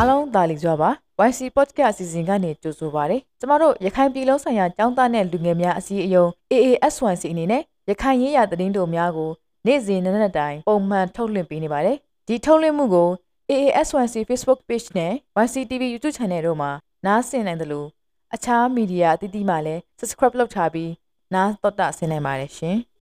အားလုံးဒါလီကြွားပါ YC Podcast အစီအစဉ်ကနေကြိုဆိုပါရစေ။ကျမတို့ရခိုင်ပြည်လုံးဆိုင်ရာចောင်းသားနဲ့လူငယ်များအစည်းအရုံး AAS1C အနေနဲ့ရခိုင်ရေးရာသတင်းတို့များကိုနေ့စဉ်နေ့ရက်တိုင်းပုံမှန်ထုတ်လွှင့်ပေးနေပါတယ်။ဒီထုတ်လွှင့်မှုကို AAS1C Facebook Page နဲ့ YC TV YouTube Channel တို့မှာနားဆင်နိုင်တယ်လို့အခြားမီဒီယာအသီးသီးမှာလည်း Subscribe လုပ်ထားပြီးနားတော်တာဆင်နိုင်ပါတယ်ရှင်။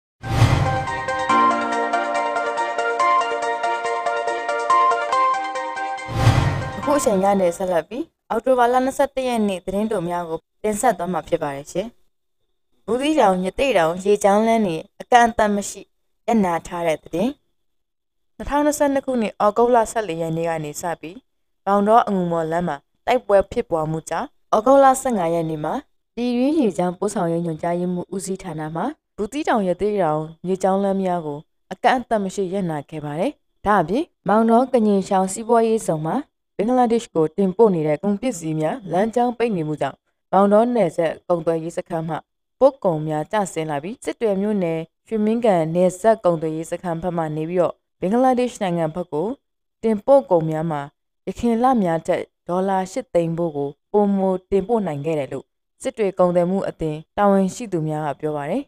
အခုအချိန်ကနေဆက်လက်ပြီးအောက်တိုဘာလ22ရက်နေ့သတင်းတော်များကိုတင်ဆက်သွားမှာဖြစ်ပါတယ်ရှင်။ဘူးသီးတောင်ညတိတောင်ရေချောင်းလန်းနေအကန့်အသတ်မရှိရနာထားတဲ့သတင်း2022ခုနှစ်အောက်တိုဘာ14ရက်နေ့ကနေစပြီးဘောင်တော်အငူမော်လမ်းမှာတိုက်ပွဲဖြစ်ပွားမှုကြောင့်အောက်တိုဘာ15ရက်နေ့မှာပြည်ရင်းရေချောင်းပို့ဆောင်ရေးညွှန်ကြားရေးမှူးဦးစီးဌာနမှဘူးသီးတောင်ရတိတောင်ရေချောင်းလမ်းများကိုအကန့်အသတ်မရှိရနာခဲ့ပါတယ်။ဒါအပြင်မောင်တော်ကညင်ရှောင်းစီးပွားရေးဆောင်မှာ ဘင်္ဂလားဒေ့ရှ်ကိုတင်ပို့နေတဲ့ကုန်ပစ္စည်းများလမ်းကြောင်းပိတ်နေမှုကြောင့်မောင်တော်နယ်ဆက်ကုန်သွယ်ရေးစခန်းမှပုတ်ကုံများကျဆင်းလာပြီးစစ်တွေမြို့နယ်ရွှေမင်းကန်နယ်ဆက်ကုန်သွယ်ရေးစခန်းဘက်မှနေပြီးတော့ဘင်္ဂလားဒေ့ရှ်နိုင်ငံဘက်ကိုတင်ပို့ကုန်များမှာရခိုင်လများတက်ဒေါ်လာ၈သိန်းဖို့ကိုပုံမတင်ပို့နိုင်ခဲ့တယ်လို့စစ်တွေကုန်သွယ်မှုအသင်းတာဝန်ရှိသူများကပြောပါတယ်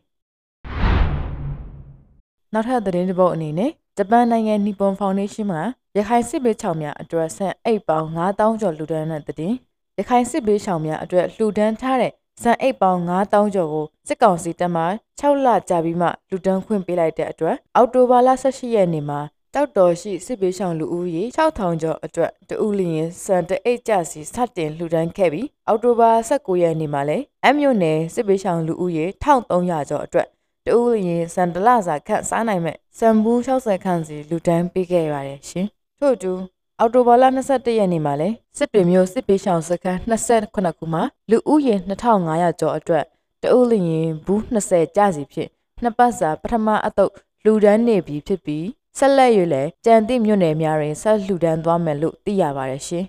နောက်ထပ်သတင်းတစ်ပုဒ်အနေနဲ့ဂျပန်နိုင်ငံနီပွန်ဖောင်ဒေးရှင်းမှ ရခိုင်စစ်ဘေးချောင်များအတွက်ဆန်အိတ်ပေါင်း9000ကျော်လှူဒန်းတဲ့တင်ရခိုင်စစ်ဘေးချောင်များအတွက်လှူဒန်းထားတဲ့ဆန်အိတ်ပေါင်း9000ကျော်ကိုစစ်ကောင်စီတပ်မှ6လကြာပြီးမှလှူဒန်းခွင့်ပေးလိုက်တဲ့အတွက်အောက်တိုဘာလ18ရက်နေ့မှာတောက်တော်ရှိစစ်ဘေးရှောင်လူဦးရေ6000ကျော်အတွက်တူလျင်စံတအိတ်ကြစီစတင်လှူဒန်းခဲ့ပြီးအောက်တိုဘာ19ရက်နေ့မှာလည်းအမြို့နယ်စစ်ဘေးရှောင်လူဦးရေ1300ကျော်အတွက်တူရင်စံတလစာခန့်စားနိုင်မဲ့စံဘူး60ခန့်စီလူတန်းပေးခဲ့ရတယ်ရှင် ထို့အတူအော်တိုဘာလ22ရက်နေ့မှာလဲစစ်တွေမျိုးစစ်ပေးရှောင်စခန်း28ခုမှာလူဦးရေ2500ကျော်အတွက်တူလျင်ဘူး20ကျစီဖြင့်နှစ်ပတ်စာပထမအတုပ်လူတန်းနေပြီဖြစ်ပြီးဆက်လက်၍လည်းကြံတိမြို့နယ်များတွင်ဆက်လှူဒန်းသွားမယ်လို့သိရပါတယ်ရှင်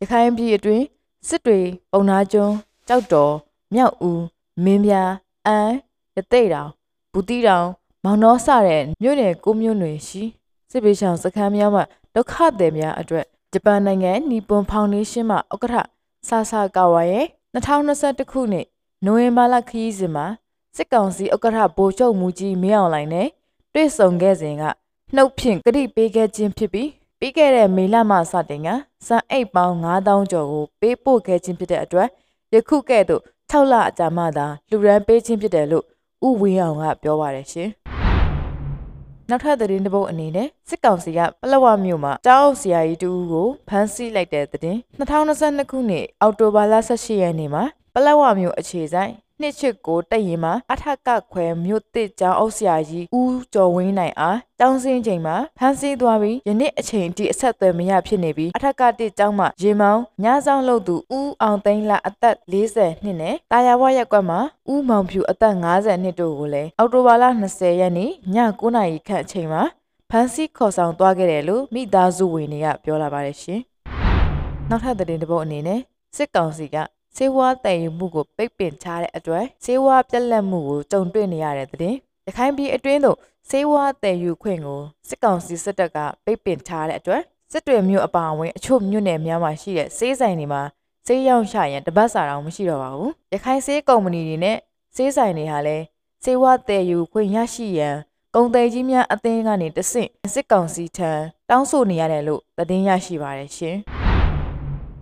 ရခိုင်ပြည်အတွင်းစစ်တွေပုံနာကျွန်းကြောက်တော်မြောက်ဦးမင်းပြားအန်းရသိတောင်ဘူးတီတောင်မောင်နှောစတဲ့မြို့နယ်ကိုမြို့နယ်ရှိစစ်ပေးဆောင်စခန်းများမှာ ဒုက္ခသည်များအတွက်ဂျပန်နိုင်ငံနီပွန်ဖောင်ဒေးရှင်းမှဥက္ကဋ္ဌဆာဆာကာဝါရဲ့2021ခုနှစ်နိုဝင်ဘာလခရီးစဉ်မှာစစ်ကောင်စီဥက္ကဋ္ဌဗိုလ်ချုပ်မူကြီးမင်းအောင်လှိုင်နဲ့တွေ့ဆုံခဲ့စဉ်ကနှုတ်ဖြင့်ကြိပေးခဲ့ခြင်းဖြစ်ပြီးပြီးခဲ့တဲ့မေလမှစတင်ကစံအိတ်ပေါင်း9000ကျော်ကိုပေးပို့ခဲ့ခြင်းဖြစ်တဲ့အတွက်ယခုကဲ့သို့6လအကြာမှသာလူရန်ပေးခြင်းဖြစ်တယ်လို့ဥဝင်းအောင်ကပြောပါတယ်ရှင် နောက်ထပ်သတင်းတစ်ပုဒ်အနေနဲ့စစ်ကောင်စီကပလောဝမြို့မှာတောက်ဆရာကြီးတူကိုဖမ်းဆီးလိုက်တဲ့သတင်း2022ခုနှစ်အောက်တိုဘာလ18ရက်နေ့မှာပလောဝမြို့အခြေဆိုင် နှစ်ချစ်ကိုတက်ရင်မှာအထက်ကခွဲမြို့တစ်ကျောင်းအုပ်ဆရာကြီးဦးကျော်ဝင်းနိုင်အားတောင်းစင်းချိန်မှာဖမ်းဆီးသွားပြီးယနေ့အချိန်ထိအဆက်အသွယ်မရဖြစ်နေပြီးအထက်ကတစ်ကျောင်းမှာရေမောင်းညဆောင်လုပ်သူဦးအောင်သိန်းလအသက်40နှစ်နဲ့တာယာဝရက်ကွက်မှာဦးမောင်ဖြူအသက်50နှစ်တို့ကိုလည်းအောက်တိုဘာလ20ရက်နေ့ည9:00နာရီခန့်အချိန်မှာဖမ်းဆီးခေါ်ဆောင်သွားခဲ့တယ်လို့မိသားစုဝင်တွေကပြောလာပါတယ်ရှင်။နောက်ထပ်သတင်းတစ်ပုဒ်အနေနဲ့စစ်ကောင်စီက ဆေးဝါးတည်ယူမှုကိုပိတ်ပင်ထားတဲ့အတွက်ဆေးဝါးပြက်လက်မှုကိုကြုံတွေ့နေရတဲ့တဲ့ရခိုင်ပြည်အတွင်းသို့ဆေးဝါးတည်ယူခွင့်ကိုစစ်ကောင်စီစစ်တပ်ကပိတ်ပင်ထားတဲ့အတွက်စစ်တွေမျိုးအပါအဝင်အချို့မြို့နယ်များမှာရှိတဲ့ဆေးဆိုင်တွေမှာဆေးရောင်းချရင်တပတ်စာတောင်မရှိတော့ပါဘူးရခိုင်ဆေးကုမ္ပဏီတွေနဲ့ဆေးဆိုင်တွေဟာလည်းဆေးဝါးတည်ယူခွင့်ရရှိရန်ကုန်သည်ကြီးများအသင်းကနေတဆင့်စစ်ကောင်စီထံတောင်းဆိုနေရတယ်လို့သတင်းရရှိပါတယ်ရှင်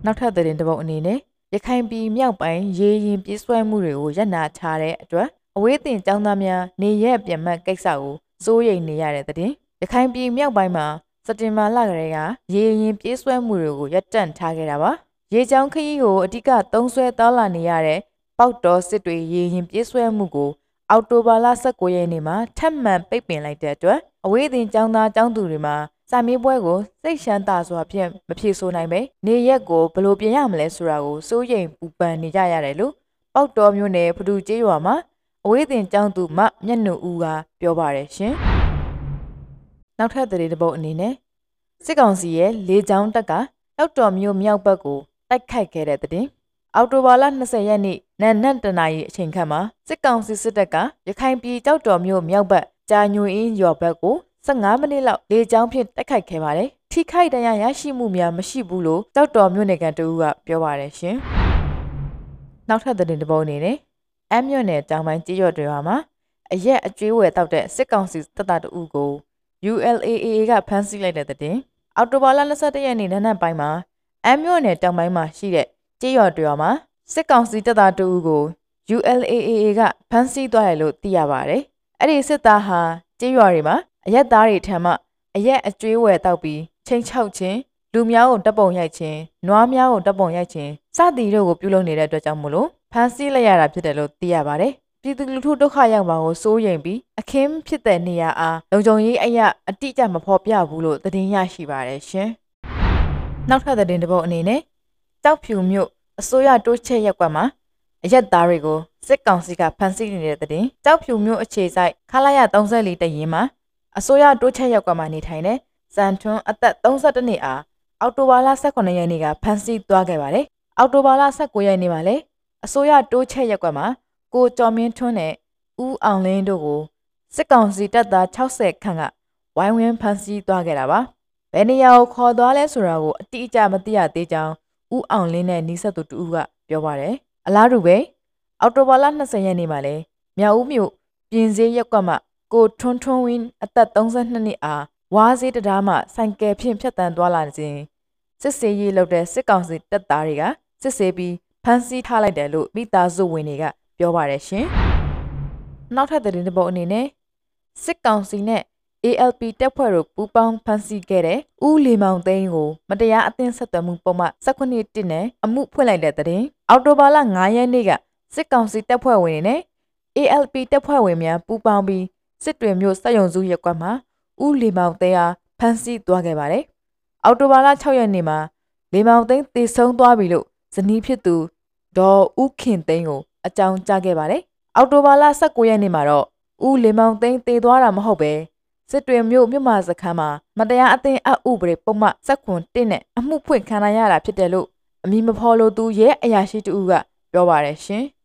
နောက်ထပ်သတင်းတစ်ပုဒ်အနေနဲ့ ရခိုင်ပြည်မြောက်ပိုင်းရေရင်ပြေးဆွဲမှုတွေကိုရပ်နာထားတဲ့အတွက်အဝေးတင်ကျောင်းသားများနေရက်ပြတ်မှတ်ကိစ္စကိုစိုးရိမ်နေရတဲ့တဲ့တင်ရခိုင်ပြည်မြောက်ပိုင်းမှာစက်တင်ဘာလကတည်းကရေရင်ပြေးဆွဲမှုတွေကိုရပ်တန့်ထားခဲ့တာပါရေချောင်းခရီးကိုအဓိကသုံးဆွဲတောလာနေရတဲ့ပေါက်တော်စစ်တွေရေရင်ပြေးဆွဲမှုကိုအောက်တိုဘာလ19ရက်နေ့မှာထပ်မံပိတ်ပင်လိုက်တဲ့အတွက်အဝေးတင်ကျောင်းသားကျောင်းသူတွေမှာ စာမေးပွဲကိုစိတ်ရှမ်းသာစွာဖြင့်မဖြေဆိုနိုင်ပဲနေရက်ကိုဘယ်လိုပြင်ရမလဲဆိုတာကိုစိုးရိမ်ပူပန်နေကြရတယ်လို့ပေါက်တော်မျိုးနယ်ဖဒူကျေးရွာမှာအဝေးတင်ကျောင်းသူမမျက်နှာဦးကပြောပါတယ်ရှင်။နောက်ထပ်သတင်းတစ်ပုဒ်အနေနဲ့စစ်ကောင်စီရဲ့လေကြောင်းတပ်ကတောက်တော်မျိုးမြောက်ဘက်ကိုတိုက်ခိုက်ခဲ့တဲ့တဲ့အောက်တိုဘာလ20ရက်နေ့နန်နက်တနာရီအချိန်ခန့်မှာစစ်ကောင်စီစစ်တပ်ကရခိုင်ပြည်တောက်တော်မျိုးမြောက်ဘက်ကြာညွေအင်းရွာဘက်ကို 15မိနစ်လောက်လေကြောင်းဖြင့်တိုက်ခိုက်ခဲ့ပါတယ်။ထိထိခိုက်တရားရရှိမှုများမရှိဘူးလို့တောက်တော်မြို့နယ်ကန်တူကပြောပါတယ်ရှင်။နောက်ထပ်သတင်းတစ်ပုဒ်အနေနဲ့အမ်းမြို့နယ်တောင်ပိုင်းကြီးရွက်တွေမှာအရက်အကျွေးဝယ်တောက်တဲ့စစ်ကောင်စီတပ်သားတအုပ်ကို ULAAA ကဖမ်းဆီးလိုက်တဲ့တဲ့တင်အော်တိုဘာလ22ရက်နေ့နနက်ပိုင်းမှာအမ်းမြို့နယ်တောင်ပိုင်းမှာရှိတဲ့ကြေးရွာတွေမှာစစ်ကောင်စီတပ်သားတအုပ်ကို ULAAA ကဖမ်းဆီးသွားတယ်လို့သိရပါတယ်။အဲ့ဒီစစ်သားဟာကြေးရွာတွေမှာ အရက်သားတွေထံမှအရက်အကျွေးဝယ်တောက်ပြီးချိန်ချောက်ခြင်းလူများကိုတပ်ပုံရိုက်ခြင်းနွားများကိုတပ်ပုံရိုက်ခြင်းစသည်တို့ကိုပြုလုပ်နေတဲ့အတွက်ကြောင့်မို့လို့ဖမ်းဆီးလိုက်ရတာဖြစ်တယ်လို့သိရပါတယ်။ပြည်သူလူထုဒုက္ခရောက်မှာကိုစိုးရိမ်ပြီးအခင်းဖြစ်တဲ့နေရာအားလုံခြုံရေးအရာအတိအကျမဖော်ပြဘူးလို့သတင်းရရှိပါတယ်ရှင်။နောက်ထပ်သတင်းတစ်ပုဒ်အနေနဲ့တောက်ဖြူမြို့အစိုးရတိုးချက်ရက်ကွက်မှာအရက်သားတွေကိုစစ်ကောင်စီကဖမ်းဆီးနေတဲ့တဲ့တောက်ဖြူမြို့အခြေစိုက်ခလာရ34တရင်မှာ အစိုးရတိုးချက်ရက်ကွက်မှာနေထိုင်တဲ့စံထွန်းအသက်32နှစ်အားအော်တိုဘာလ18ရက်နေ့ကဖမ်းဆီးသွားခဲ့ပါတယ်။အော်တိုဘာလ19ရက်နေ့မှာလည်းအစိုးရတိုးချက်ရက်ကွက်မှာကိုကျော်မင်းထွန်းနဲ့ဦးအောင်လင်းတို့ကိုစစ်ကောင်စီတပ်သား60ခန့်ကဝိုင်းဝန်းဖမ်းဆီးသွားခဲ့တာပါ။ဘယ်နေရာကိုခေါ်သွားလဲဆိုတာကိုအတိအကျမသိရသေးကြောင်းဦးအောင်လင်းနဲ့နီးစပ်သူတူကပြောပါတယ်။အလားတူပဲအော်တိုဘာလ20ရက်နေ့မှာလဲမြောက်ဦးမြို့ပြင်စည်းရက်ကွက်မှ ကိုထွန်းထွန်းဝင်းအသက်32နှစ်အားဝါးစည်းတရားမှဆိုင်ကယ်ဖြင့်ဖြတ်တန်းသွားလာခြင်းစစ်စေးရေးလုပ်တဲ့စစ်ကောင်စီတပ်သားတွေကစစ်ဆေးပြီးဖမ်းဆီးထားလိုက်တယ်လို့မိသားစုဝင်တွေကပြောပါတယ်ရှင်။နောက်ထပ်သတင်းတစ်ပုဒ်အနေနဲ့စစ်ကောင်စီနဲ့ ALP တပ်ဖွဲ့တို့ပူးပေါင်းဖမ်းဆီးခဲ့တဲ့ဦးလီမောင်သိန်းကိုမတရားအသင်းဆက်သွယ်မှုပုံမှန်19တစ်နဲ့အမှုဖွင့်လိုက်တဲ့တဲ့အော်တိုဘာလ9ရက်နေ့ကစစ်ကောင်စီတပ်ဖွဲ့ဝင်တွေနဲ့ ALP တပ်ဖွဲ့ဝင်များပူးပေါင်းပြီး စစ်တွေမျိုးစက်ယုံစုရက်ကွက်မှာဦးလီမောင်သိန်းအားဖမ်းဆီးသွားခဲ့ပါတယ်။အော်တိုဘာလ6ရက်နေ့မှာလီမောင်သိန်းတေဆုံးသွားပြီလို့ဇနီးဖြစ်သူဒေါ်ဦးခင်သိန်းကိုအကြောင်းကြားခဲ့ပါတယ်။အောက်တိုဘာလ19ရက်နေ့မှာတော့ဦးလေမောင်သိန်းတည်သွားတာမဟုတ်ပဲစစ်တွေမြို့မြို့မာစခန်းမှာမတရားအသင်းအဥပဒေပုံမှန်စက်ခွန်1နဲ့အမှုဖွင့်ခံရတာဖြစ်တယ်လို့အမည်မဖော်လို့သူရဲ့အရာရှိတူကပြောပါတယ်ရှင်။